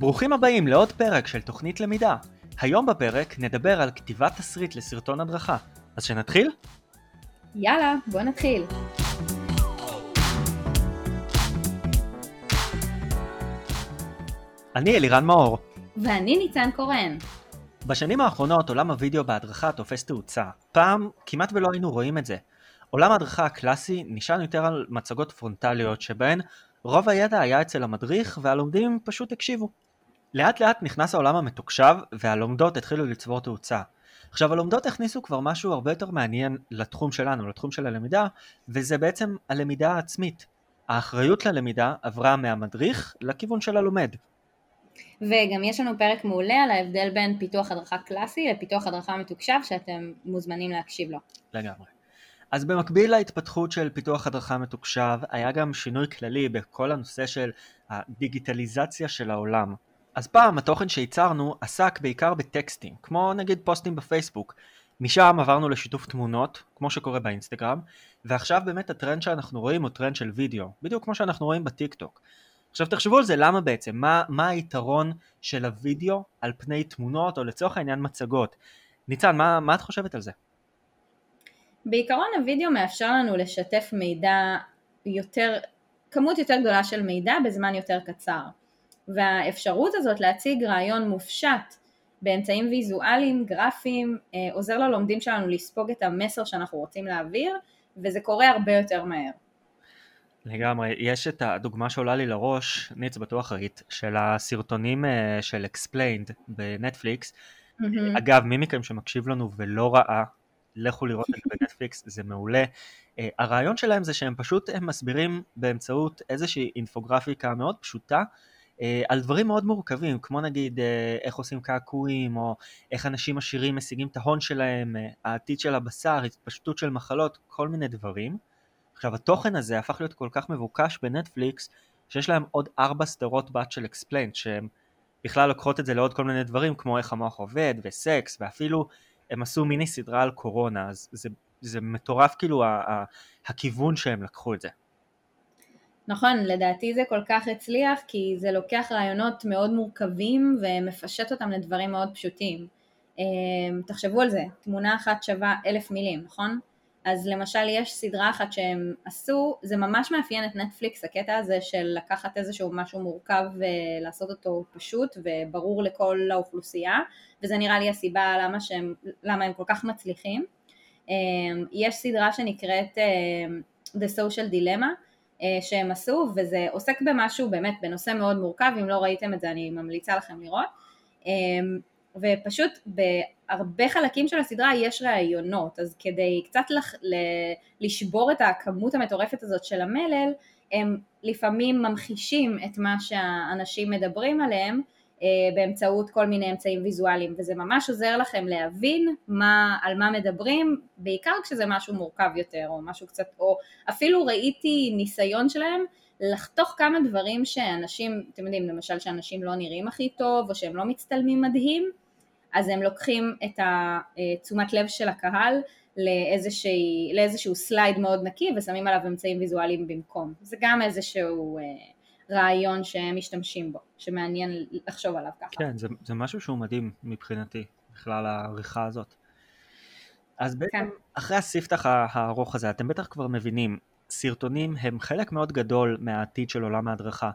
ברוכים הבאים לעוד פרק של תוכנית למידה. היום בפרק נדבר על כתיבת תסריט לסרטון הדרכה. אז שנתחיל? יאללה, בוא נתחיל. אני אלירן מאור. ואני ניצן קורן. בשנים האחרונות עולם הוידאו בהדרכה תופס תאוצה. פעם כמעט ולא היינו רואים את זה. עולם ההדרכה הקלאסי נשען יותר על מצגות פרונטליות שבהן רוב הידע היה אצל המדריך והלומדים פשוט הקשיבו. לאט לאט נכנס העולם המתוקשב והלומדות התחילו לצבור תאוצה. עכשיו הלומדות הכניסו כבר משהו הרבה יותר מעניין לתחום שלנו, לתחום של הלמידה, וזה בעצם הלמידה העצמית. האחריות ללמידה עברה מהמדריך לכיוון של הלומד. וגם יש לנו פרק מעולה על ההבדל בין פיתוח הדרכה קלאסי לפיתוח הדרכה מתוקשב שאתם מוזמנים להקשיב לו. לגמרי. אז במקביל להתפתחות של פיתוח הדרכה מתוקשב, היה גם שינוי כללי בכל הנושא של הדיגיטליזציה של העולם. אז פעם התוכן שייצרנו עסק בעיקר בטקסטים, כמו נגיד פוסטים בפייסבוק. משם עברנו לשיתוף תמונות, כמו שקורה באינסטגרם, ועכשיו באמת הטרנד שאנחנו רואים הוא טרנד של וידאו, בדיוק כמו שאנחנו רואים בטיק טוק. עכשיו תחשבו על זה, למה בעצם? מה, מה היתרון של הוידאו על פני תמונות, או לצורך העניין מצגות? ניצן, מה, מה את חושבת על זה? בעיקרון הוידאו מאפשר לנו לשתף מידע יותר, כמות יותר גדולה של מידע בזמן יותר קצר. והאפשרות הזאת להציג רעיון מופשט באמצעים ויזואליים, גרפיים, אה, עוזר ללומדים שלנו לספוג את המסר שאנחנו רוצים להעביר, וזה קורה הרבה יותר מהר. לגמרי, יש את הדוגמה שעולה לי לראש, ניץ בטוח ראית, של הסרטונים אה, של Explained בנטפליקס. Mm-hmm. אגב, מי מכם שמקשיב לנו ולא ראה, לכו לראות את זה בנטפליקס, זה מעולה. Uh, הרעיון שלהם זה שהם פשוט הם מסבירים באמצעות איזושהי אינפוגרפיקה מאוד פשוטה על דברים מאוד מורכבים, כמו נגיד uh, איך עושים קעקועים, או איך אנשים עשירים משיגים את ההון שלהם, uh, העתיד של הבשר, התפשטות של מחלות, כל מיני דברים. עכשיו התוכן הזה הפך להיות כל כך מבוקש בנטפליקס, שיש להם עוד ארבע סדרות בת של Explained, שהם בכלל לוקחות את זה לעוד כל מיני דברים, כמו איך המוח עובד, וסקס, ואפילו הם עשו מיני סדרה על קורונה, אז זה, זה מטורף כאילו ה, ה, הכיוון שהם לקחו את זה. נכון, לדעתי זה כל כך הצליח כי זה לוקח רעיונות מאוד מורכבים ומפשט אותם לדברים מאוד פשוטים. אמ, תחשבו על זה, תמונה אחת שווה אלף מילים, נכון? אז למשל יש סדרה אחת שהם עשו, זה ממש מאפיין את נטפליקס הקטע הזה של לקחת איזשהו משהו מורכב ולעשות אותו פשוט וברור לכל האוכלוסייה וזה נראה לי הסיבה למה, שהם, למה הם כל כך מצליחים. אמ, יש סדרה שנקראת אמ, The Social Dilemma שהם עשו וזה עוסק במשהו באמת בנושא מאוד מורכב, אם לא ראיתם את זה אני ממליצה לכם לראות. אמ, ופשוט בהרבה חלקים של הסדרה יש ראיונות, אז כדי קצת לח, ל, לשבור את הכמות המטורפת הזאת של המלל, הם לפעמים ממחישים את מה שהאנשים מדברים עליהם אה, באמצעות כל מיני אמצעים ויזואליים, וזה ממש עוזר לכם להבין מה, על מה מדברים, בעיקר כשזה משהו מורכב יותר, או משהו קצת, או אפילו ראיתי ניסיון שלהם לחתוך כמה דברים שאנשים, אתם יודעים, למשל שאנשים לא נראים הכי טוב, או שהם לא מצטלמים מדהים, אז הם לוקחים את תשומת לב של הקהל לאיזשהו סלייד מאוד נקי ושמים עליו אמצעים ויזואליים במקום. זה גם איזשהו אה, רעיון שהם משתמשים בו, שמעניין לחשוב עליו ככה. כן, זה, זה משהו שהוא מדהים מבחינתי, בכלל העריכה הזאת. אז בעצם כן. אחרי הספתח הארוך הזה, אתם בטח כבר מבינים, סרטונים הם חלק מאוד גדול מהעתיד של עולם ההדרכה.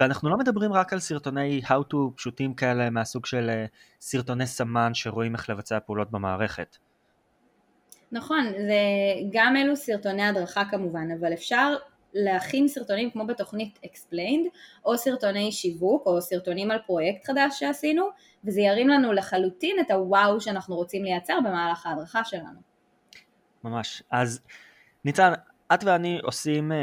ואנחנו לא מדברים רק על סרטוני how to פשוטים כאלה מהסוג של אה, סרטוני סמן שרואים איך לבצע פעולות במערכת. נכון, זה גם אלו סרטוני הדרכה כמובן, אבל אפשר להכין סרטונים כמו בתוכנית Explained, או סרטוני שיווק, או סרטונים על פרויקט חדש שעשינו, וזה ירים לנו לחלוטין את הוואו שאנחנו רוצים לייצר במהלך ההדרכה שלנו. ממש. אז ניצן, את ואני עושים uh,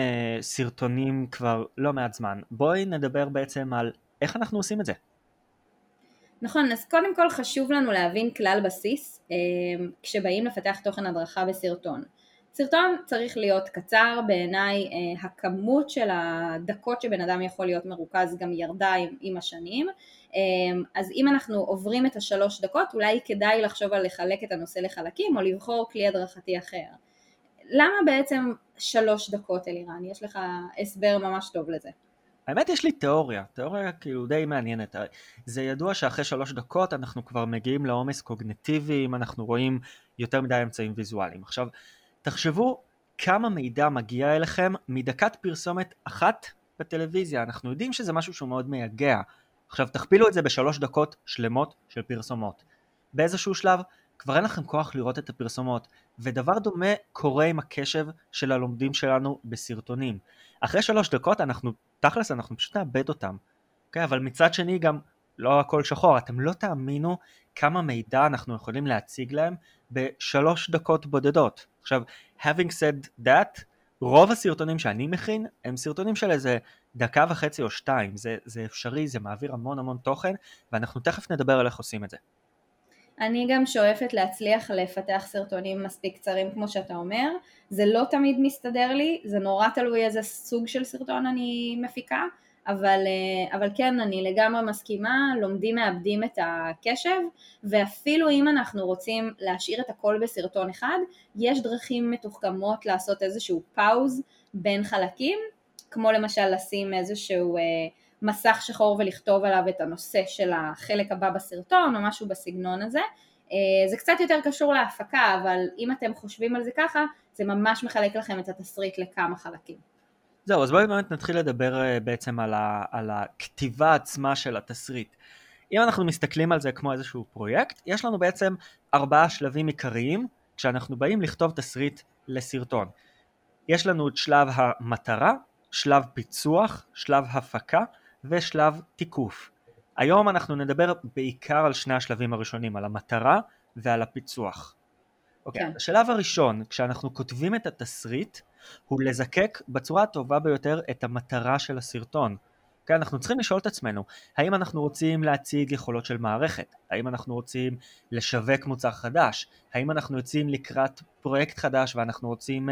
סרטונים כבר לא מעט זמן. בואי נדבר בעצם על איך אנחנו עושים את זה. נכון, אז קודם כל חשוב לנו להבין כלל בסיס uh, כשבאים לפתח תוכן הדרכה בסרטון. סרטון צריך להיות קצר, בעיניי uh, הכמות של הדקות שבן אדם יכול להיות מרוכז גם ירדה עם, עם השנים, uh, אז אם אנחנו עוברים את השלוש דקות אולי כדאי לחשוב על לחלק את הנושא לחלקים או לבחור כלי הדרכתי אחר. למה בעצם שלוש דקות אלירן? יש לך הסבר ממש טוב לזה. האמת יש לי תיאוריה, תיאוריה כאילו די מעניינת. זה ידוע שאחרי שלוש דקות אנחנו כבר מגיעים לעומס קוגנטיבי אם אנחנו רואים יותר מדי אמצעים ויזואליים. עכשיו, תחשבו כמה מידע מגיע אליכם מדקת פרסומת אחת בטלוויזיה, אנחנו יודעים שזה משהו שהוא מאוד מייגע. עכשיו תכפילו את זה בשלוש דקות שלמות של פרסומות. באיזשהו שלב כבר אין לכם כוח לראות את הפרסומות, ודבר דומה קורה עם הקשב של הלומדים שלנו בסרטונים. אחרי שלוש דקות אנחנו, תכלס אנחנו פשוט נאבד אותם. Okay, אוקיי? אבל מצד שני גם לא הכל שחור, אתם לא תאמינו כמה מידע אנחנו יכולים להציג להם בשלוש דקות בודדות. עכשיו, having said that, רוב הסרטונים שאני מכין הם סרטונים של איזה דקה וחצי או שתיים, זה, זה אפשרי, זה מעביר המון המון תוכן ואנחנו תכף נדבר על איך עושים את זה. אני גם שואפת להצליח לפתח סרטונים מספיק קצרים כמו שאתה אומר, זה לא תמיד מסתדר לי, זה נורא תלוי איזה סוג של סרטון אני מפיקה, אבל, אה, אבל כן, אני לגמרי מסכימה, לומדים מאבדים את הקשב, ואפילו אם אנחנו רוצים להשאיר את הכל בסרטון אחד, יש דרכים מתוחכמות לעשות איזשהו פאוז בין חלקים, כמו למשל לשים איזשהו אה, מסך שחור ולכתוב עליו את הנושא של החלק הבא בסרטון או משהו בסגנון הזה. אה, זה קצת יותר קשור להפקה, אבל אם אתם חושבים על זה ככה, זה ממש מחלק לכם את התסריט לכמה חלקים. זהו, אז בואי באמת נתחיל לדבר אה, בעצם על, ה, על הכתיבה עצמה של התסריט. אם אנחנו מסתכלים על זה כמו איזשהו פרויקט, יש לנו בעצם ארבעה שלבים עיקריים כשאנחנו באים לכתוב תסריט לסרטון. יש לנו את שלב המטרה, שלב פיצוח, שלב הפקה ושלב תיקוף. היום אנחנו נדבר בעיקר על שני השלבים הראשונים, על המטרה ועל הפיצוח. אוקיי, כן. השלב הראשון, כשאנחנו כותבים את התסריט, הוא לזקק בצורה הטובה ביותר את המטרה של הסרטון. כן, אנחנו צריכים לשאול את עצמנו, האם אנחנו רוצים להציג יכולות של מערכת? האם אנחנו רוצים לשווק מוצר חדש? האם אנחנו יוצאים לקראת פרויקט חדש ואנחנו רוצים uh,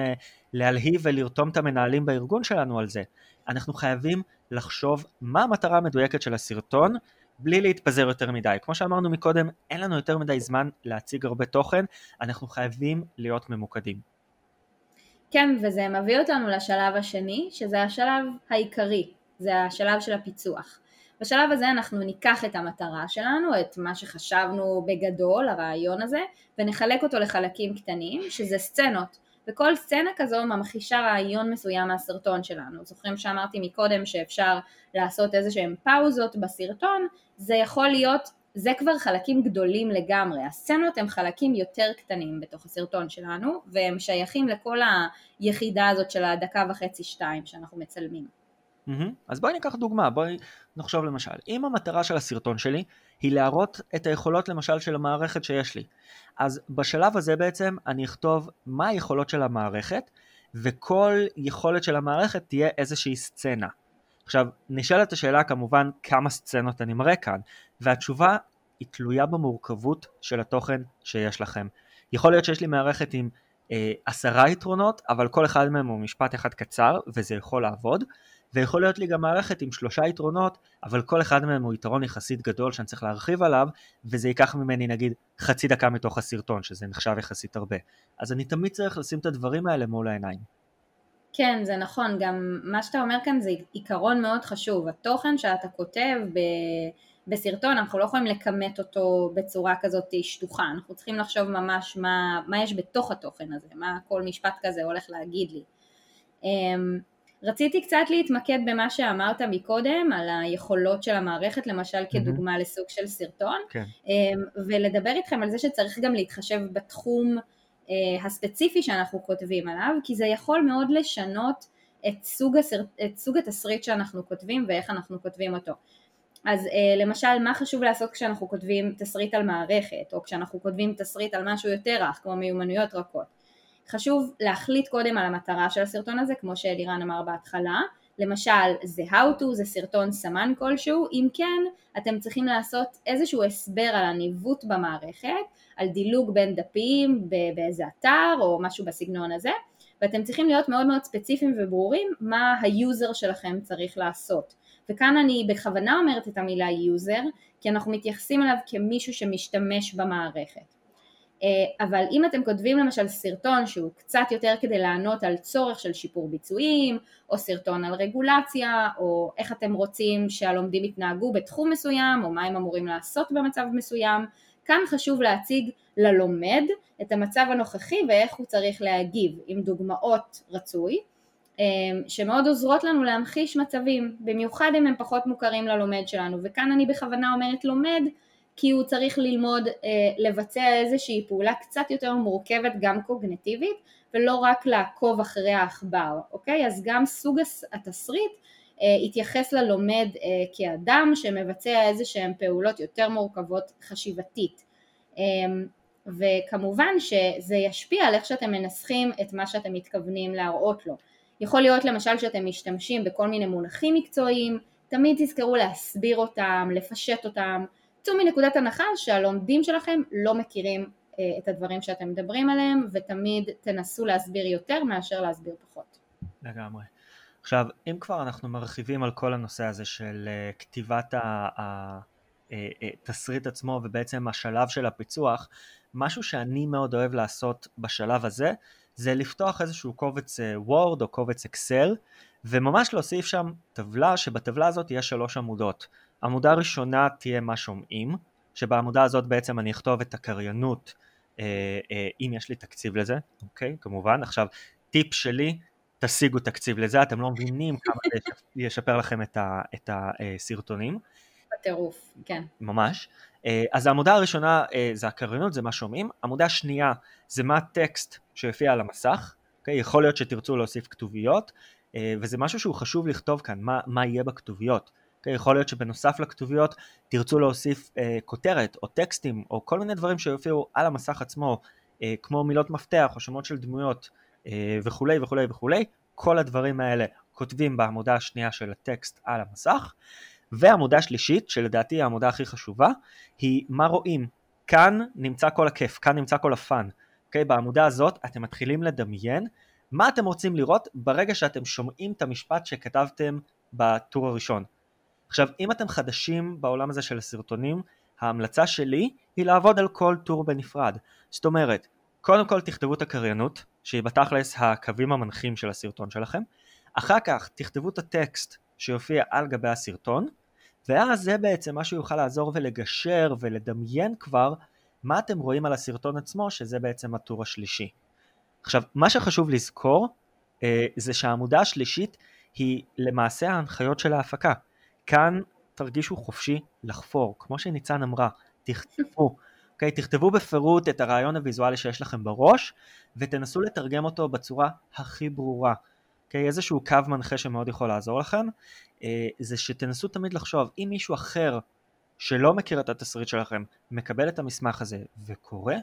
להלהיב ולרתום את המנהלים בארגון שלנו על זה? אנחנו חייבים לחשוב מה המטרה המדויקת של הסרטון בלי להתפזר יותר מדי. כמו שאמרנו מקודם, אין לנו יותר מדי זמן להציג הרבה תוכן, אנחנו חייבים להיות ממוקדים. כן, וזה מביא אותנו לשלב השני, שזה השלב העיקרי, זה השלב של הפיצוח. בשלב הזה אנחנו ניקח את המטרה שלנו, את מה שחשבנו בגדול, הרעיון הזה, ונחלק אותו לחלקים קטנים, שזה סצנות. וכל סצנה כזו ממחישה רעיון מסוים מהסרטון שלנו. זוכרים שאמרתי מקודם שאפשר לעשות איזה שהם פאוזות בסרטון, זה יכול להיות, זה כבר חלקים גדולים לגמרי. הסצנות הם חלקים יותר קטנים בתוך הסרטון שלנו, והם שייכים לכל היחידה הזאת של הדקה וחצי שתיים שאנחנו מצלמים. Mm-hmm. אז בואי ניקח דוגמה, בואי נחשוב למשל, אם המטרה של הסרטון שלי היא להראות את היכולות למשל של המערכת שיש לי, אז בשלב הזה בעצם אני אכתוב מה היכולות של המערכת, וכל יכולת של המערכת תהיה איזושהי סצנה. עכשיו, נשאלת השאלה כמובן כמה סצנות אני מראה כאן, והתשובה היא תלויה במורכבות של התוכן שיש לכם. יכול להיות שיש לי מערכת עם אה, עשרה יתרונות, אבל כל אחד מהם הוא משפט אחד קצר, וזה יכול לעבוד, ויכול להיות לי גם מערכת עם שלושה יתרונות, אבל כל אחד מהם הוא יתרון יחסית גדול שאני צריך להרחיב עליו, וזה ייקח ממני נגיד חצי דקה מתוך הסרטון, שזה נחשב יחסית הרבה. אז אני תמיד צריך לשים את הדברים האלה מול העיניים. כן, זה נכון, גם מה שאתה אומר כאן זה עיקרון מאוד חשוב. התוכן שאתה כותב ב... בסרטון, אנחנו לא יכולים לכמת אותו בצורה כזאת שטוחה, אנחנו צריכים לחשוב ממש מה, מה יש בתוך התוכן הזה, מה כל משפט כזה הולך להגיד לי. אמ, רציתי קצת להתמקד במה שאמרת מקודם, על היכולות של המערכת, למשל כדוגמה mm-hmm. לסוג של סרטון, כן. אמ, ולדבר איתכם על זה שצריך גם להתחשב בתחום הספציפי שאנחנו כותבים עליו, כי זה יכול מאוד לשנות את סוג, הסר... את סוג התסריט שאנחנו כותבים ואיך אנחנו כותבים אותו. אז אה, למשל, מה חשוב לעשות כשאנחנו כותבים תסריט על מערכת, או כשאנחנו כותבים תסריט על משהו יותר רך, כמו מיומנויות רכות? חשוב להחליט קודם על המטרה של הסרטון הזה, כמו שאלירן אמר בהתחלה, למשל זה how to, זה סרטון סמן כלשהו, אם כן אתם צריכים לעשות איזשהו הסבר על הניווט במערכת, על דילוג בין דפים באיזה אתר או משהו בסגנון הזה, ואתם צריכים להיות מאוד מאוד ספציפיים וברורים מה ה user שלכם צריך לעשות. וכאן אני בכוונה אומרת את המילה user, כי אנחנו מתייחסים אליו כמישהו שמשתמש במערכת. אבל אם אתם כותבים למשל סרטון שהוא קצת יותר כדי לענות על צורך של שיפור ביצועים, או סרטון על רגולציה, או איך אתם רוצים שהלומדים יתנהגו בתחום מסוים, או מה הם אמורים לעשות במצב מסוים, כאן חשוב להציג ללומד את המצב הנוכחי ואיך הוא צריך להגיב, עם דוגמאות רצוי, שמאוד עוזרות לנו להמחיש מצבים, במיוחד אם הם פחות מוכרים ללומד שלנו, וכאן אני בכוונה אומרת לומד, כי הוא צריך ללמוד אה, לבצע איזושהי פעולה קצת יותר מורכבת גם קוגנטיבית ולא רק לעקוב אחרי העכבר, אוקיי? אז גם סוג התסריט אה, יתייחס ללומד אה, כאדם שמבצע איזה שהן פעולות יותר מורכבות חשיבתית אה, וכמובן שזה ישפיע על איך שאתם מנסחים את מה שאתם מתכוונים להראות לו. יכול להיות למשל שאתם משתמשים בכל מיני מונחים מקצועיים, תמיד תזכרו להסביר אותם, לפשט אותם, צאו מנקודת הנחה שהלומדים שלכם לא מכירים אה, את הדברים שאתם מדברים עליהם ותמיד תנסו להסביר יותר מאשר להסביר פחות. לגמרי. עכשיו, אם כבר אנחנו מרחיבים על כל הנושא הזה של אה, כתיבת התסריט אה, עצמו ובעצם השלב של הפיצוח, משהו שאני מאוד אוהב לעשות בשלב הזה זה לפתוח איזשהו קובץ וורד או קובץ אקסל וממש להוסיף שם טבלה שבטבלה הזאת יש שלוש עמודות. עמודה ראשונה תהיה מה שומעים, שבעמודה הזאת בעצם אני אכתוב את הקריינות אה, אה, אם יש לי תקציב לזה, אוקיי? כמובן. עכשיו, טיפ שלי, תשיגו תקציב לזה, אתם לא מבינים כמה זה ישפר לכם את, ה, את הסרטונים. בטירוף, כן. ממש. אה, אז העמודה הראשונה אה, זה הקריינות, זה מה שומעים. עמודה שנייה זה מה הטקסט שיופיע על המסך. אוקיי? יכול להיות שתרצו להוסיף כתוביות, אה, וזה משהו שהוא חשוב לכתוב כאן, מה, מה יהיה בכתוביות. Okay, יכול להיות שבנוסף לכתוביות תרצו להוסיף uh, כותרת או טקסטים או כל מיני דברים שיופיעו על המסך עצמו uh, כמו מילות מפתח או שמות של דמויות uh, וכולי וכולי וכולי. כל הדברים האלה כותבים בעמודה השנייה של הטקסט על המסך. ועמודה שלישית שלדעתי היא העמודה הכי חשובה היא מה רואים? כאן נמצא כל הכיף כאן נמצא כל הפאן okay, אוקיי? בעמודה הזאת אתם מתחילים לדמיין מה אתם רוצים לראות ברגע שאתם שומעים את המשפט שכתבתם בטור הראשון עכשיו, אם אתם חדשים בעולם הזה של הסרטונים, ההמלצה שלי היא לעבוד על כל טור בנפרד. זאת אומרת, קודם כל תכתבו את הקריינות, שהיא בתכלס הקווים המנחים של הסרטון שלכם, אחר כך תכתבו את הטקסט שיופיע על גבי הסרטון, ואז זה בעצם מה שיוכל לעזור ולגשר ולדמיין כבר מה אתם רואים על הסרטון עצמו, שזה בעצם הטור השלישי. עכשיו, מה שחשוב לזכור אה, זה שהעמודה השלישית היא למעשה ההנחיות של ההפקה. כאן תרגישו חופשי לחפור, כמו שניצן אמרה, תכתבו, אוקיי? Okay, תכתבו בפירוט את הרעיון הוויזואלי שיש לכם בראש ותנסו לתרגם אותו בצורה הכי ברורה. אוקיי? Okay, איזשהו קו מנחה שמאוד יכול לעזור לכם, אה, זה שתנסו תמיד לחשוב, אם מישהו אחר שלא מכיר את התסריט שלכם מקבל את המסמך הזה וקורא,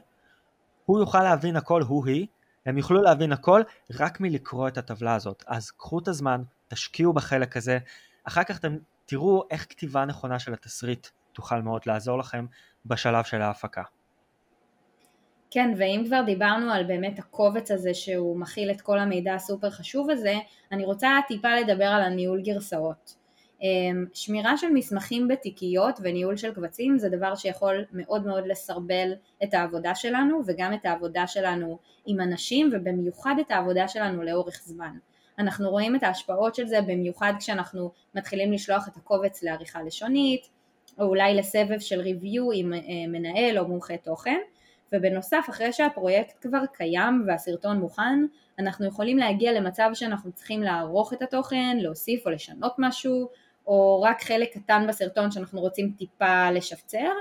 הוא יוכל להבין הכל, הוא היא, הם יוכלו להבין הכל רק מלקרוא את הטבלה הזאת. אז קחו את הזמן, תשקיעו בחלק הזה, אחר כך אתם תראו איך כתיבה נכונה של התסריט תוכל מאוד לעזור לכם בשלב של ההפקה. כן, ואם כבר דיברנו על באמת הקובץ הזה שהוא מכיל את כל המידע הסופר חשוב הזה, אני רוצה טיפה לדבר על הניהול גרסאות. אמ, שמירה של מסמכים בתיקיות וניהול של קבצים זה דבר שיכול מאוד מאוד לסרבל את העבודה שלנו וגם את העבודה שלנו עם אנשים ובמיוחד את העבודה שלנו לאורך זמן. אנחנו רואים את ההשפעות של זה במיוחד כשאנחנו מתחילים לשלוח את הקובץ לעריכה לשונית או אולי לסבב של ריוויו עם אה, מנהל או מומחה תוכן. ובנוסף אחרי שהפרויקט כבר קיים והסרטון מוכן אנחנו יכולים להגיע למצב שאנחנו צריכים לערוך את התוכן, להוסיף או לשנות משהו או רק חלק קטן בסרטון שאנחנו רוצים טיפה לשפצר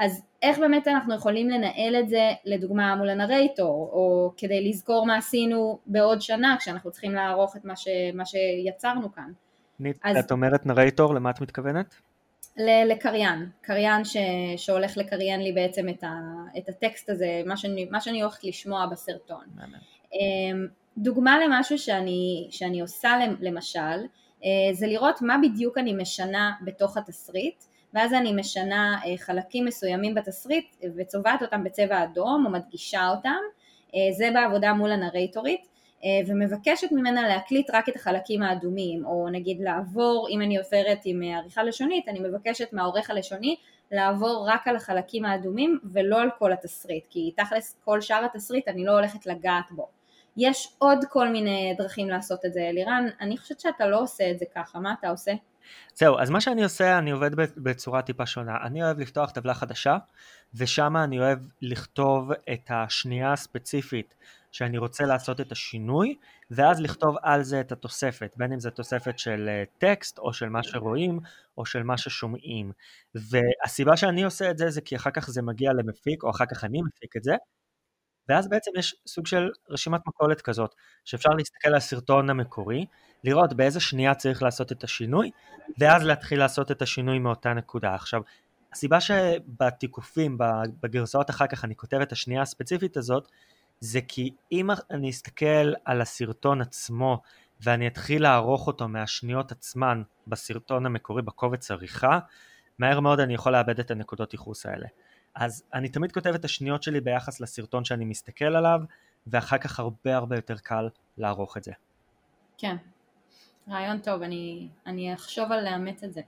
אז איך באמת אנחנו יכולים לנהל את זה לדוגמה מול הנרייטור או כדי לזכור מה עשינו בעוד שנה כשאנחנו צריכים לערוך את מה, ש, מה שיצרנו כאן. נית, אז... את אומרת נרייטור, למה את מתכוונת? לקריין, קריין ש, שהולך לקריין לי בעצם את, ה, את הטקסט הזה, מה שאני, מה שאני הולכת לשמוע בסרטון. אמ, דוגמה למשהו שאני, שאני עושה למשל, אה, זה לראות מה בדיוק אני משנה בתוך התסריט ואז אני משנה אה, חלקים מסוימים בתסריט וצובעת אותם בצבע אדום או מדגישה אותם, אה, זה בעבודה מול הנרייטורית. אה, ומבקשת ממנה להקליט רק את החלקים האדומים, או נגיד לעבור, אם אני עוברת עם עריכה לשונית, אני מבקשת מהעורך הלשוני לעבור רק על החלקים האדומים ולא על כל התסריט, כי תכלס כל שאר התסריט אני לא הולכת לגעת בו. יש עוד כל מיני דרכים לעשות את זה, לירן, אני חושבת שאתה לא עושה את זה ככה, מה אתה עושה? זהו, אז מה שאני עושה, אני עובד בצורה טיפה שונה. אני אוהב לפתוח טבלה חדשה, ושם אני אוהב לכתוב את השנייה הספציפית שאני רוצה לעשות את השינוי, ואז לכתוב על זה את התוספת, בין אם זה תוספת של אה, טקסט, או של מה שרואים, או של מה ששומעים. והסיבה שאני עושה את זה, זה כי אחר כך זה מגיע למפיק, או אחר כך אני מפיק את זה, ואז בעצם יש סוג של רשימת מכולת כזאת, שאפשר להסתכל על הסרטון המקורי, לראות באיזה שנייה צריך לעשות את השינוי, ואז להתחיל לעשות את השינוי מאותה נקודה. עכשיו, הסיבה שבתיקופים, בגרסאות אחר כך אני כותב את השנייה הספציפית הזאת, זה כי אם אני אסתכל על הסרטון עצמו ואני אתחיל לערוך אותו מהשניות עצמן בסרטון המקורי בקובץ עריכה, מהר מאוד אני יכול לאבד את הנקודות ייחוס האלה. אז אני תמיד כותב את השניות שלי ביחס לסרטון שאני מסתכל עליו, ואחר כך הרבה הרבה יותר קל לערוך את זה. כן, רעיון טוב, אני, אני אחשוב על לאמץ את זה.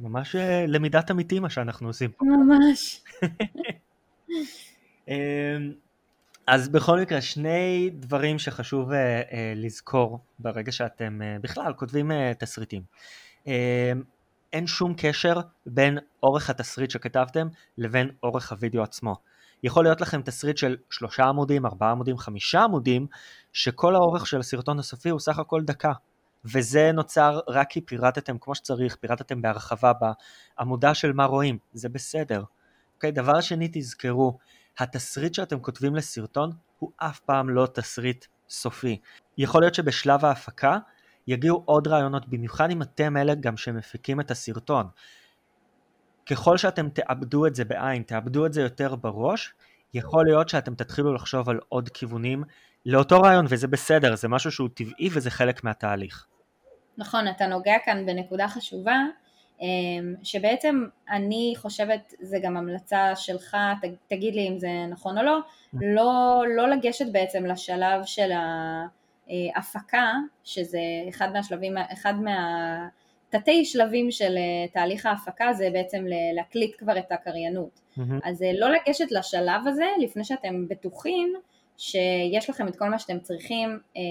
ממש אה, למידת אמיתי מה שאנחנו עושים. ממש. אמ, אז בכל מקרה, שני דברים שחשוב uh, uh, לזכור ברגע שאתם uh, בכלל כותבים uh, תסריטים. Uh, אין שום קשר בין אורך התסריט שכתבתם לבין אורך הוידאו עצמו. יכול להיות לכם תסריט של שלושה עמודים, ארבעה עמודים, חמישה עמודים, שכל האורך של הסרטון הסופי הוא סך הכל דקה. וזה נוצר רק כי פירטתם כמו שצריך, פירטתם בהרחבה בעמודה של מה רואים, זה בסדר. אוקיי, okay, דבר שני תזכרו, התסריט שאתם כותבים לסרטון הוא אף פעם לא תסריט סופי. יכול להיות שבשלב ההפקה יגיעו עוד רעיונות, במיוחד אם אתם אלה גם שמפיקים את הסרטון. ככל שאתם תאבדו את זה בעין, תאבדו את זה יותר בראש, יכול להיות שאתם תתחילו לחשוב על עוד כיוונים לאותו רעיון, וזה בסדר, זה משהו שהוא טבעי וזה חלק מהתהליך. נכון, אתה נוגע כאן בנקודה חשובה, אמ, שבעצם אני חושבת, זה גם המלצה שלך, תגיד לי אם זה נכון או לא, לא, לא לגשת בעצם לשלב של ההפקה, שזה אחד מהשלבים, אחד מהתתי שלבים של אה, תהליך ההפקה, זה בעצם להקליט כבר את הקריינות. Mm-hmm. אז אה, לא לגשת לשלב הזה לפני שאתם בטוחים שיש לכם את כל מה שאתם צריכים אה,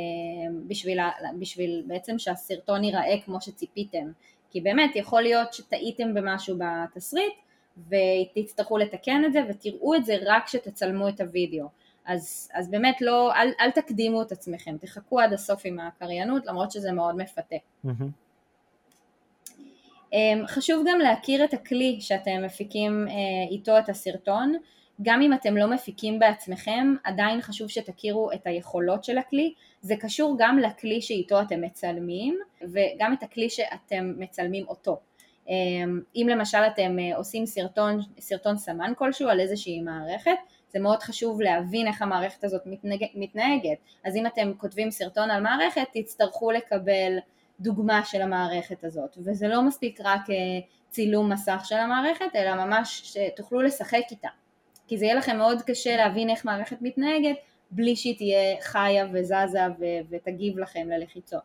בשביל, בשביל בעצם שהסרטון ייראה כמו שציפיתם. כי באמת יכול להיות שטעיתם במשהו בתסריט ותצטרכו לתקן את זה ותראו את זה רק כשתצלמו את הוידאו. אז, אז באמת לא, אל, אל תקדימו את עצמכם, תחכו עד הסוף עם הקריינות למרות שזה מאוד מפתה. Mm-hmm. חשוב גם להכיר את הכלי שאתם מפיקים אה, איתו את הסרטון, גם אם אתם לא מפיקים בעצמכם, עדיין חשוב שתכירו את היכולות של הכלי, זה קשור גם לכלי שאיתו אתם מצלמים וגם את הכלי שאתם מצלמים אותו. אמ, אם למשל אתם אה, עושים סרטון, סרטון סמן כלשהו על איזושהי מערכת, זה מאוד חשוב להבין איך המערכת הזאת מתנהג, מתנהגת. אז אם אתם כותבים סרטון על מערכת, תצטרכו לקבל דוגמה של המערכת הזאת, וזה לא מספיק רק אה, צילום מסך של המערכת, אלא ממש שתוכלו לשחק איתה. כי זה יהיה לכם מאוד קשה להבין איך מערכת מתנהגת בלי שהיא תהיה חיה וזזה ו- ותגיב לכם ללחיצות.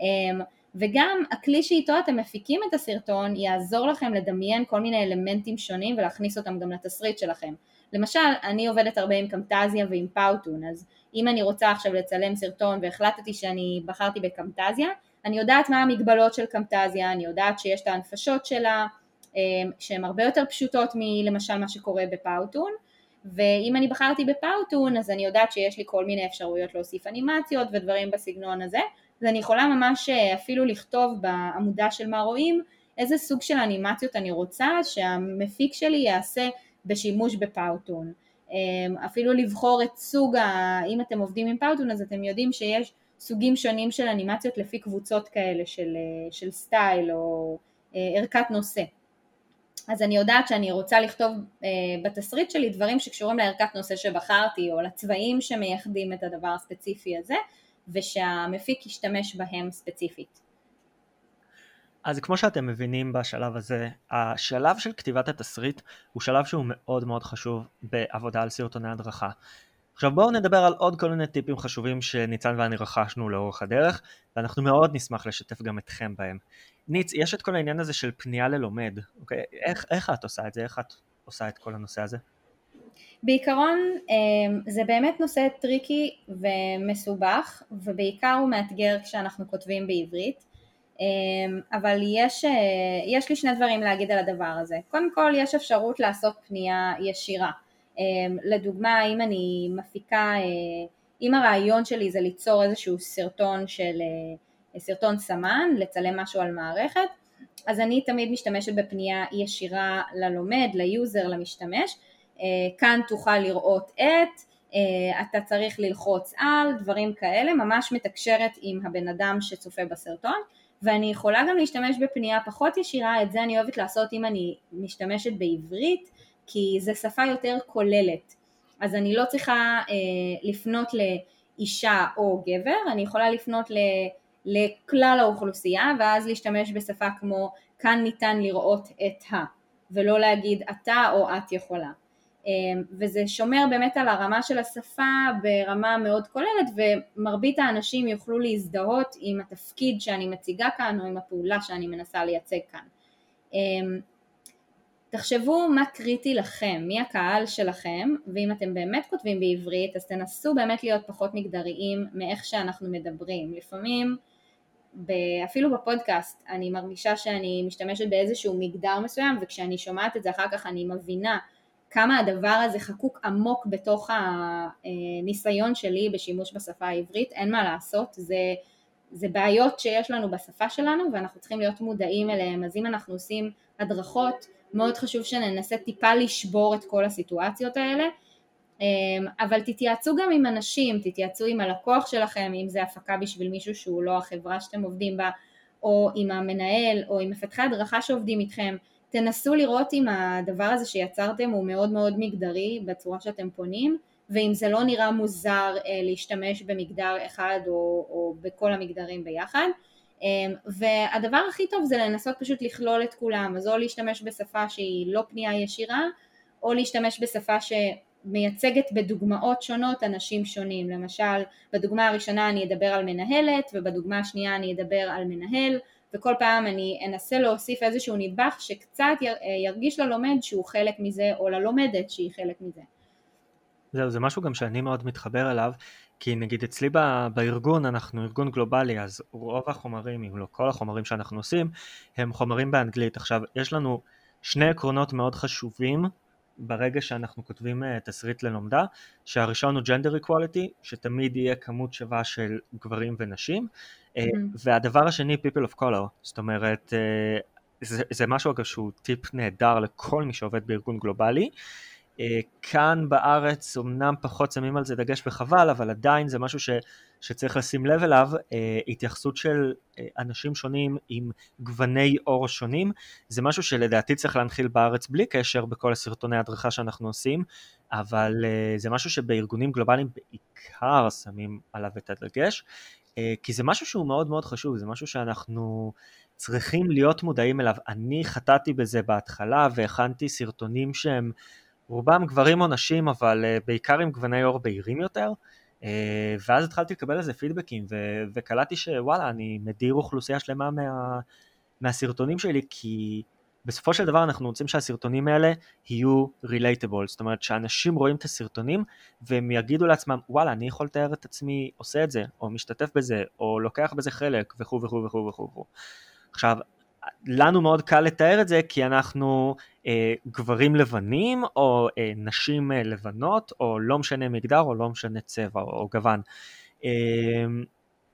אמ, וגם הכלי שאיתו אתם מפיקים את הסרטון יעזור לכם לדמיין כל מיני אלמנטים שונים ולהכניס אותם גם לתסריט שלכם. למשל, אני עובדת הרבה עם קמטזיה ועם פאוטון, אז אם אני רוצה עכשיו לצלם סרטון והחלטתי שאני בחרתי בקמטזיה, אני יודעת מה המגבלות של קמטזיה, אני יודעת שיש את ההנפשות שלה, אמ, שהן הרבה יותר פשוטות מלמשל מה שקורה בפאוטון ואם אני בחרתי בפאוטון אז אני יודעת שיש לי כל מיני אפשרויות להוסיף אנימציות ודברים בסגנון הזה ואני יכולה ממש אה, אפילו לכתוב בעמודה של מה רואים איזה סוג של אנימציות אני רוצה שהמפיק שלי יעשה בשימוש בפאוטון. אמ, אפילו לבחור את סוג, ה... אם אתם עובדים עם פאוטון אז אתם יודעים שיש סוגים שונים של אנימציות לפי קבוצות כאלה של, אה, של סטייל או אה, ערכת נושא אז אני יודעת שאני רוצה לכתוב אה, בתסריט שלי דברים שקשורים לערכת נושא שבחרתי או לצבעים שמייחדים את הדבר הספציפי הזה ושהמפיק ישתמש בהם ספציפית. אז כמו שאתם מבינים בשלב הזה, השלב של כתיבת התסריט הוא שלב שהוא מאוד מאוד חשוב בעבודה על סרטוני הדרכה. עכשיו בואו נדבר על עוד כל מיני טיפים חשובים שניצן ואני רכשנו לאורך הדרך, ואנחנו מאוד נשמח לשתף גם אתכם בהם. ניץ, יש את כל העניין הזה של פנייה ללומד, אוקיי? איך, איך את עושה את זה? איך את עושה את כל הנושא הזה? בעיקרון אמ, זה באמת נושא tricky ומסובך ובעיקר הוא מאתגר כשאנחנו כותבים בעברית אמ, אבל יש, אה, יש לי שני דברים להגיד על הדבר הזה. קודם כל יש אפשרות לעשות פנייה ישירה. אמ, לדוגמה אם אני מפיקה, אה, אם הרעיון שלי זה ליצור איזשהו סרטון של אה, סרטון סמן, לצלם משהו על מערכת, אז אני תמיד משתמשת בפנייה ישירה ללומד, ליוזר, למשתמש. אה, כאן תוכל לראות את, אתה צריך ללחוץ על, דברים כאלה, ממש מתקשרת עם הבן אדם שצופה בסרטון ואני יכולה גם להשתמש בפנייה פחות ישירה, את זה אני אוהבת לעשות אם אני משתמשת בעברית כי זו שפה יותר כוללת אז אני לא צריכה אה, לפנות לאישה או גבר, אני יכולה לפנות ל, לכלל האוכלוסייה ואז להשתמש בשפה כמו כאן ניתן לראות את ה ולא להגיד אתה או את יכולה אמ, וזה שומר באמת על הרמה של השפה ברמה מאוד כוללת ומרבית האנשים יוכלו להזדהות עם התפקיד שאני מציגה כאן או עם הפעולה שאני מנסה לייצג כאן. אמ, תחשבו מה קריטי לכם, מי הקהל שלכם ואם אתם באמת כותבים בעברית אז תנסו באמת להיות פחות מגדריים מאיך שאנחנו מדברים. לפעמים אפילו בפודקאסט אני מרגישה שאני משתמשת באיזשהו מגדר מסוים וכשאני שומעת את זה אחר כך אני מבינה כמה הדבר הזה חקוק עמוק בתוך הניסיון שלי בשימוש בשפה העברית, אין מה לעשות, זה, זה בעיות שיש לנו בשפה שלנו ואנחנו צריכים להיות מודעים אליהם, אז אם אנחנו עושים הדרכות, מאוד חשוב שננסה טיפה לשבור את כל הסיטואציות האלה, אמ, אבל תתייעצו גם עם אנשים, תתייעצו עם הלקוח שלכם, אם זה הפקה בשביל מישהו שהוא לא החברה שאתם עובדים בה, או עם המנהל, או עם מפתחי הדרכה שעובדים איתכם, תנסו לראות אם הדבר הזה שיצרתם הוא מאוד מאוד מגדרי בצורה שאתם פונים ואם זה לא נראה מוזר אה, להשתמש במגדר אחד או, או בכל המגדרים ביחד והדבר הכי טוב זה לנסות פשוט לכלול את כולם אז או להשתמש בשפה שהיא לא פנייה ישירה או להשתמש בשפה שמייצגת בדוגמאות שונות אנשים שונים למשל בדוגמה הראשונה אני אדבר על מנהלת ובדוגמה השנייה אני אדבר על מנהל וכל פעם אני אנסה להוסיף איזשהו נדבך שקצת אה, ירגיש ללומד שהוא חלק מזה או ללומדת שהיא חלק מזה. זהו, זה משהו גם שאני מאוד מתחבר אליו, כי נגיד אצלי בארגון, אנחנו ארגון גלובלי, אז רוב החומרים, אם לא כל החומרים שאנחנו עושים, הם חומרים באנגלית. עכשיו, יש לנו שני עקרונות מאוד חשובים ברגע שאנחנו כותבים uh, תסריט ללומדה, שהראשון הוא gender equality, שתמיד יהיה כמות שווה של גברים ונשים, uh, mm-hmm. והדבר השני people of color, זאת אומרת, uh, זה, זה משהו אגב שהוא טיפ נהדר לכל מי שעובד בארגון גלובלי, כאן בארץ אמנם פחות שמים על זה דגש וחבל, אבל עדיין זה משהו ש... שצריך לשים לב אליו, אה, התייחסות של אה, אנשים שונים עם גווני עור שונים, זה משהו שלדעתי צריך להנחיל בארץ בלי קשר בכל הסרטוני הדרכה שאנחנו עושים, אבל אה, זה משהו שבארגונים גלובליים בעיקר שמים עליו את הדגש, אה, כי זה משהו שהוא מאוד מאוד חשוב, זה משהו שאנחנו צריכים להיות מודעים אליו. אני חטאתי בזה בהתחלה והכנתי סרטונים שהם רובם גברים או נשים, אבל אה, בעיקר עם גווני עור בהירים יותר. אה, ואז התחלתי לקבל איזה פידבקים ו- וקלטתי שוואלה אני מדיר אוכלוסייה שלמה מה- מהסרטונים שלי כי בסופו של דבר אנחנו רוצים שהסרטונים האלה יהיו רילייטבול, זאת אומרת שאנשים רואים את הסרטונים והם יגידו לעצמם וואלה אני יכול לתאר את עצמי עושה את זה או משתתף בזה או לוקח בזה חלק וכו' וכו' וכו' וכו'. עכשיו לנו מאוד קל לתאר את זה כי אנחנו אה, גברים לבנים או אה, נשים אה, לבנות או לא משנה מגדר או לא משנה צבע או, או גוון. אה,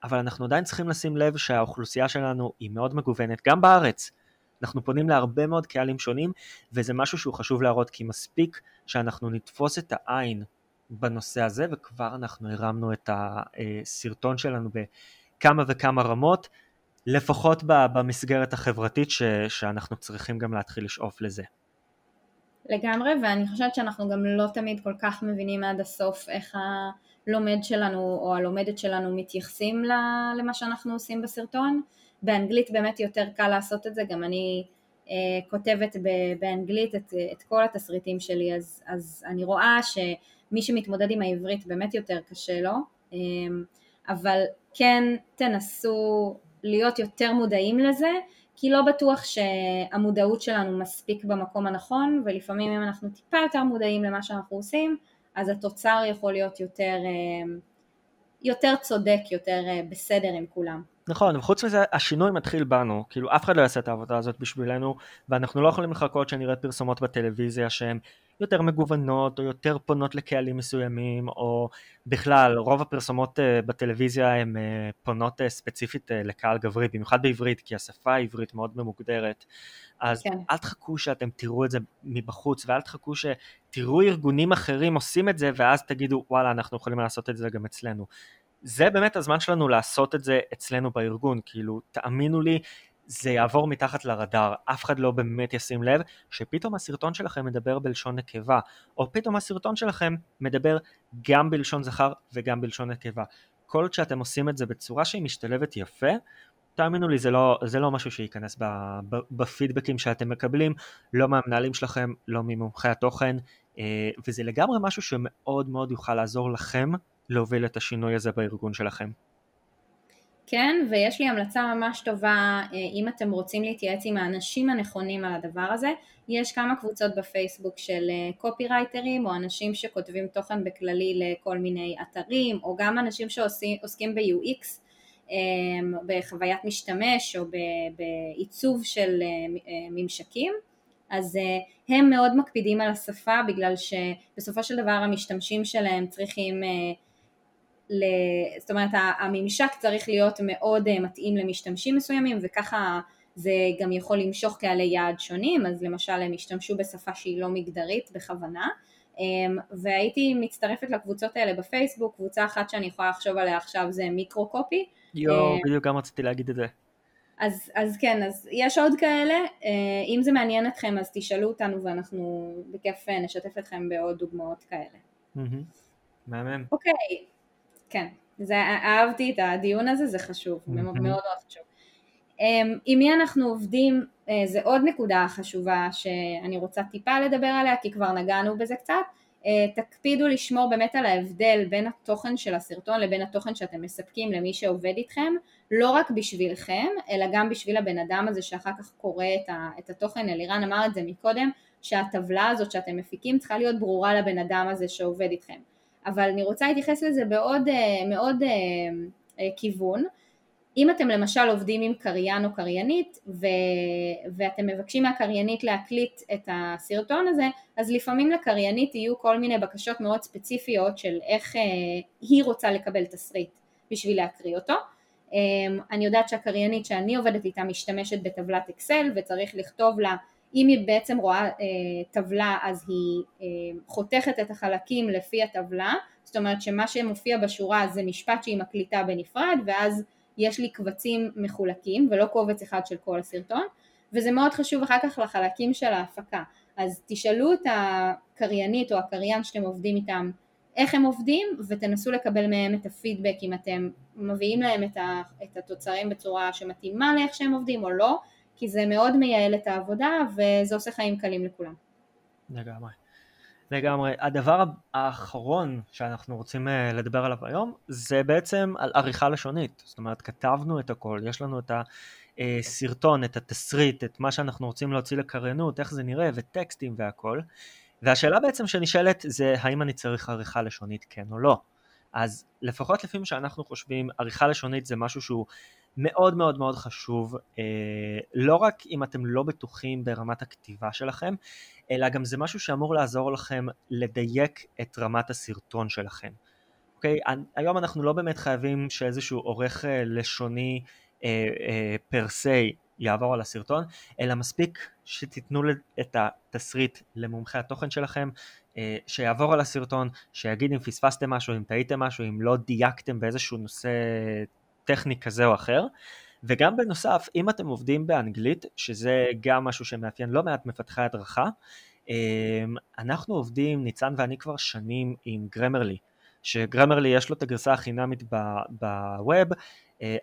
אבל אנחנו עדיין צריכים לשים לב שהאוכלוסייה שלנו היא מאוד מגוונת גם בארץ. אנחנו פונים להרבה מאוד קהלים שונים וזה משהו שהוא חשוב להראות כי מספיק שאנחנו נתפוס את העין בנושא הזה וכבר אנחנו הרמנו את הסרטון שלנו בכמה וכמה רמות לפחות במסגרת החברתית ש, שאנחנו צריכים גם להתחיל לשאוף לזה. לגמרי, ואני חושבת שאנחנו גם לא תמיד כל כך מבינים עד הסוף איך הלומד שלנו או הלומדת שלנו מתייחסים למה שאנחנו עושים בסרטון. באנגלית באמת יותר קל לעשות את זה, גם אני אה, כותבת באנגלית את, את כל התסריטים שלי, אז, אז אני רואה ש... מי שמתמודד עם העברית באמת יותר קשה לו, אמ, אבל כן תנסו להיות יותר מודעים לזה, כי לא בטוח שהמודעות שלנו מספיק במקום הנכון, ולפעמים אם אנחנו טיפה יותר מודעים למה שאנחנו עושים, אז התוצר יכול להיות יותר, אמ, יותר צודק, יותר אה, בסדר עם כולם. נכון, וחוץ מזה השינוי מתחיל בנו, כאילו אף אחד לא יעשה את העבודה הזאת בשבילנו ואנחנו לא יכולים לחכות שנראה פרסומות בטלוויזיה שהן יותר מגוונות או יותר פונות לקהלים מסוימים או בכלל רוב הפרסומות uh, בטלוויזיה הן uh, פונות uh, ספציפית לקהל גברי, במיוחד בעברית כי השפה העברית מאוד ממוגדרת. אז כן. אל תחכו שאתם תראו את זה מבחוץ ואל תחכו שתראו ארגונים אחרים עושים את זה ואז תגידו וואלה אנחנו יכולים לעשות את זה גם אצלנו. זה באמת הזמן שלנו לעשות את זה אצלנו בארגון, כאילו תאמינו לי זה יעבור מתחת לרדאר, אף אחד לא באמת ישים לב שפתאום הסרטון שלכם מדבר בלשון נקבה, או פתאום הסרטון שלכם מדבר גם בלשון זכר וגם בלשון נקבה. כל עוד שאתם עושים את זה בצורה שהיא משתלבת יפה, תאמינו לי זה לא, זה לא משהו שייכנס בפידבקים שאתם מקבלים, לא מהמנהלים שלכם, לא ממומחי התוכן, אה, וזה לגמרי משהו שמאוד מאוד יוכל לעזור לכם להוביל את השינוי הזה בארגון שלכם. כן, ויש לי המלצה ממש טובה, אה, אם אתם רוצים להתייעץ עם האנשים הנכונים על הדבר הזה, יש כמה קבוצות בפייסבוק של קופי אה, או אנשים שכותבים תוכן בכללי לכל מיני אתרים, או גם אנשים שעוסקים ב-UX, אה, בחוויית משתמש או בעיצוב של ממשקים, אז הם מאוד מקפידים על השפה בגלל שבסופו של דבר המשתמשים שלהם צריכים ל... זאת אומרת הממשק צריך להיות מאוד אה, מתאים למשתמשים מסוימים וככה זה גם יכול למשוך קהלי יעד שונים, אז למשל הם השתמשו בשפה שהיא לא מגדרית בכוונה אמ, והייתי מצטרפת לקבוצות האלה בפייסבוק, קבוצה אחת שאני יכולה לחשוב עליה עכשיו זה מיקרו קופי. יואו, בדיוק גם רציתי להגיד את זה. אז, אז כן, אז יש עוד כאלה, אה, אם זה מעניין אתכם אז תשאלו אותנו ואנחנו בכיף אה, נשתף אתכם בעוד דוגמאות כאלה. מהמם. אוקיי, כן, זה, אהבתי את הדיון הזה, זה חשוב. מאוד מאוד חשוב. אמ, עם מי אנחנו עובדים, אה, זה עוד נקודה חשובה שאני רוצה טיפה לדבר עליה, כי כבר נגענו בזה קצת. אה, תקפידו לשמור באמת על ההבדל בין התוכן של הסרטון לבין התוכן שאתם מספקים למי שעובד איתכם, לא רק בשבילכם, אלא גם בשביל הבן אדם הזה שאחר כך קורא את התוכן, אלירן אמר את זה מקודם, שהטבלה הזאת שאתם מפיקים צריכה להיות ברורה לבן אדם הזה שעובד איתכם. אבל אני רוצה להתייחס לזה בעוד אה, מאוד אה, אה, כיוון. אם אתם למשל עובדים עם קריין או קריינית ו... ואתם מבקשים מהקריינית להקליט את הסרטון הזה, אז לפעמים לקריינית יהיו כל מיני בקשות מאוד ספציפיות של איך היא רוצה לקבל תסריט בשביל להקריא אותו. אני יודעת שהקריינית שאני עובדת איתה משתמשת בטבלת אקסל וצריך לכתוב לה אם היא בעצם רואה אה, טבלה אז היא אה, חותכת את החלקים לפי הטבלה, זאת אומרת שמה שמופיע בשורה זה משפט שהיא מקליטה בנפרד ואז יש לי קבצים מחולקים ולא קובץ אחד של כל הסרטון. וזה מאוד חשוב אחר כך לחלקים של ההפקה. אז תשאלו את הקריינית או הקריין שאתם עובדים איתם איך הם עובדים ותנסו לקבל מהם את הפידבק אם אתם מביאים להם את התוצרים בצורה שמתאימה לאיך שהם עובדים או לא כי זה מאוד מייעל את העבודה וזה עושה חיים קלים לכולם. לגמרי. לגמרי. הדבר האחרון שאנחנו רוצים אה, לדבר עליו היום זה בעצם על עריכה לשונית. זאת אומרת, כתבנו את הכל, יש לנו את הסרטון, את התסריט, את מה שאנחנו רוצים להוציא לקריינות, איך זה נראה, וטקסטים והכל. והשאלה בעצם שנשאלת זה האם אני צריך עריכה לשונית כן או לא. אז לפחות לפי מה שאנחנו חושבים, עריכה לשונית זה משהו שהוא מאוד מאוד מאוד חשוב, אה, לא רק אם אתם לא בטוחים ברמת הכתיבה שלכם, אלא גם זה משהו שאמור לעזור לכם לדייק את רמת הסרטון שלכם. אוקיי? היום אנחנו לא באמת חייבים שאיזשהו עורך אה, לשוני פר סי יעבור על הסרטון, אלא מספיק שתיתנו את התסריט למומחי התוכן שלכם, שיעבור על הסרטון, שיגיד אם פספסתם משהו, אם טעיתם משהו, אם לא דייקתם באיזשהו נושא טכני כזה או אחר. וגם בנוסף, אם אתם עובדים באנגלית, שזה גם משהו שמאפיין לא מעט מפתחי הדרכה, אמ, אנחנו עובדים, ניצן ואני כבר שנים עם גרמרלי, שגרמרלי יש לו את הגרסה החינמית בווב,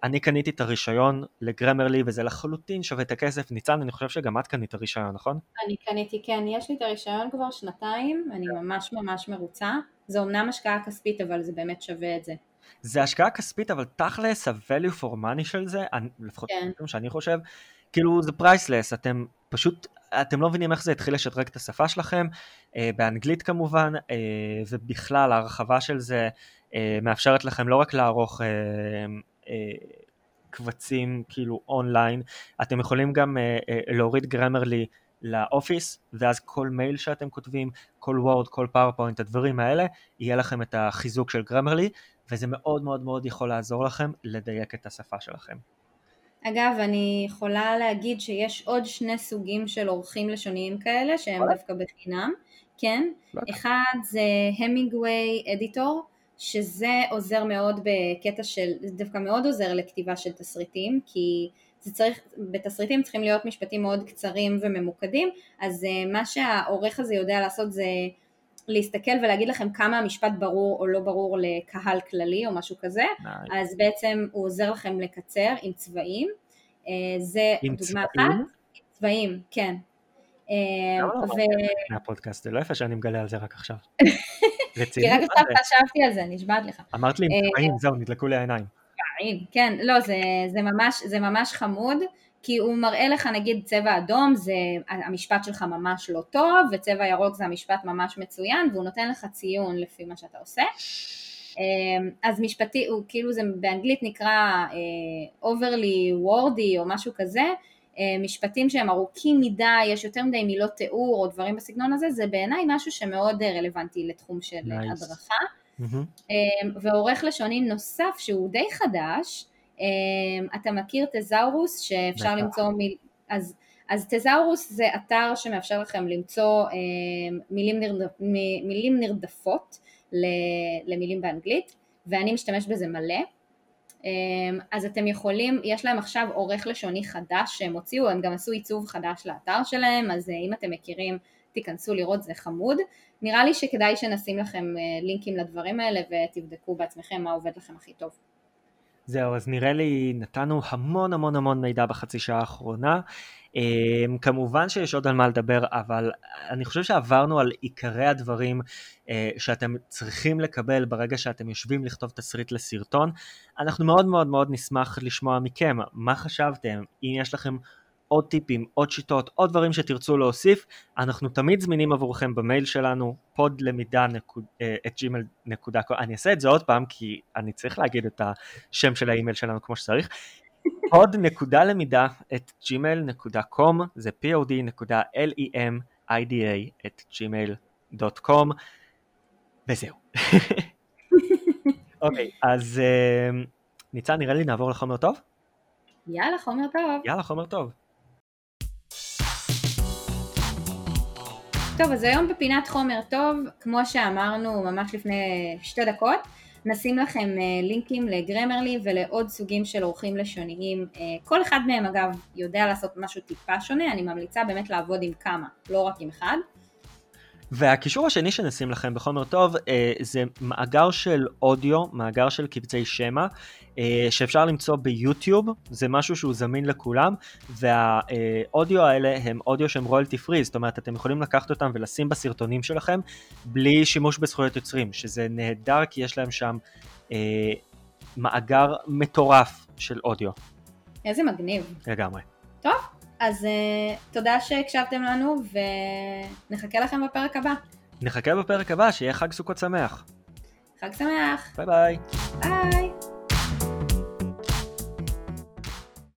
אני קניתי את הרישיון לגרמרלי וזה לחלוטין שווה את הכסף. ניצן, אני חושב שגם את קנית הרישיון, נכון? אני קניתי, כן, יש לי את הרישיון כבר שנתיים, אני ממש ממש מרוצה. זה אמנם השקעה כספית, אבל זה באמת שווה את זה. זה השקעה כספית, אבל תכלס ה-value for money של זה, לפחות כן. שאני חושב, כאילו זה priceless, אתם פשוט, אתם לא מבינים איך זה התחיל לשדרג את השפה שלכם, אה, באנגלית כמובן, אה, ובכלל ההרחבה של זה אה, מאפשרת לכם לא רק לערוך אה, אה, קבצים כאילו אונליין, אתם יכולים גם אה, אה, להוריד Grammarly ל Office, ואז כל מייל שאתם כותבים, כל Word, כל PowerPoint, הדברים האלה, יהיה לכם את החיזוק של Grammarly, וזה מאוד מאוד מאוד יכול לעזור לכם לדייק את השפה שלכם. אגב, אני יכולה להגיד שיש עוד שני סוגים של עורכים לשוניים כאלה שהם דווקא בחינם, כן, אחד זה Hemingway Editor, שזה עוזר מאוד בקטע של, זה דווקא מאוד עוזר לכתיבה של תסריטים, כי זה צריך, בתסריטים צריכים להיות משפטים מאוד קצרים וממוקדים, אז אה, מה שהעורך הזה יודע לעשות זה להסתכל ולהגיד לכם כמה המשפט ברור או לא ברור לקהל כללי או משהו כזה, nice. אז בעצם הוא עוזר לכם לקצר עם צבעים, אה, זה עם דוגמה צבעים? אחת, צבעים, כן. אה, לא, לא, מהפודקאסט, זה לא יפה שאני מגלה על זה רק עכשיו. כי רק עכשיו חשבתי על זה, נשבעת לך. אמרת לי עם צבעים, זהו, נדלקו לי העיניים. כן, לא, זה ממש חמוד, כי הוא מראה לך נגיד צבע אדום זה המשפט שלך ממש לא טוב, וצבע ירוק זה המשפט ממש מצוין, והוא נותן לך ציון לפי מה שאתה עושה. אמ, אז משפטי, הוא כאילו זה באנגלית נקרא uh, overly wordy או משהו כזה, uh, משפטים שהם ארוכים מדי, יש יותר מדי מילות תיאור או דברים בסגנון הזה, זה בעיניי משהו שמאוד רלוונטי לתחום של nice. הדרכה. Mm-hmm. ועורך לשוני נוסף שהוא די חדש, אתה מכיר תזאורוס שאפשר למצוא, מיל... אז, אז תזאורוס זה אתר שמאפשר לכם למצוא אמ, מילים, נרדפ, מילים נרדפות למילים באנגלית ואני משתמש בזה מלא אז אתם יכולים, יש להם עכשיו עורך לשוני חדש שהם הוציאו, הם גם עשו עיצוב חדש לאתר שלהם, אז אה, אם אתם מכירים תיכנסו לראות, זה חמוד. נראה לי שכדאי שנשים לכם אה, לינקים לדברים האלה ותבדקו בעצמכם מה עובד לכם הכי טוב. זהו, אז נראה לי נתנו המון המון המון מידע בחצי שעה האחרונה. Um, כמובן שיש עוד על מה לדבר, אבל אני חושב שעברנו על עיקרי הדברים uh, שאתם צריכים לקבל ברגע שאתם יושבים לכתוב תסריט לסרטון. אנחנו מאוד מאוד מאוד נשמח לשמוע מכם, מה חשבתם, אם יש לכם עוד טיפים, עוד שיטות, עוד דברים שתרצו להוסיף, אנחנו תמיד זמינים עבורכם במייל שלנו, podלמידה.gmail.com, אני אעשה את זה עוד פעם כי אני צריך להגיד את השם של האימייל שלנו כמו שצריך, pod.למידה את gmail.com, זה pod.lemida את gmail.com, וזהו. אוקיי, okay, אז uh, ניצן, נראה לי נעבור לחומר טוב? יאללה, חומר טוב. יאללה, חומר טוב. טוב, אז היום בפינת חומר טוב, כמו שאמרנו ממש לפני שתי דקות, נשים לכם אה, לינקים לגרמרלי ולעוד סוגים של אורחים לשוניים. אה, כל אחד מהם אגב יודע לעשות משהו טיפה שונה, אני ממליצה באמת לעבוד עם כמה, לא רק עם אחד. והקישור השני שנשים לכם בחומר טוב אה, זה מאגר של אודיו, מאגר של קבצי שמע, אה, שאפשר למצוא ביוטיוב, זה משהו שהוא זמין לכולם, והאודיו האלה הם אודיו שהם רויאלטי פרי, זאת אומרת אתם יכולים לקחת אותם ולשים בסרטונים שלכם בלי שימוש בזכויות יוצרים, שזה נהדר כי יש להם שם אה, מאגר מטורף של אודיו. איזה מגניב. לגמרי. טוב, אז uh, תודה שהקשבתם לנו ונחכה לכם בפרק הבא. נחכה בפרק הבא, שיהיה חג סוכות שמח. חג שמח. ביי ביי. ביי.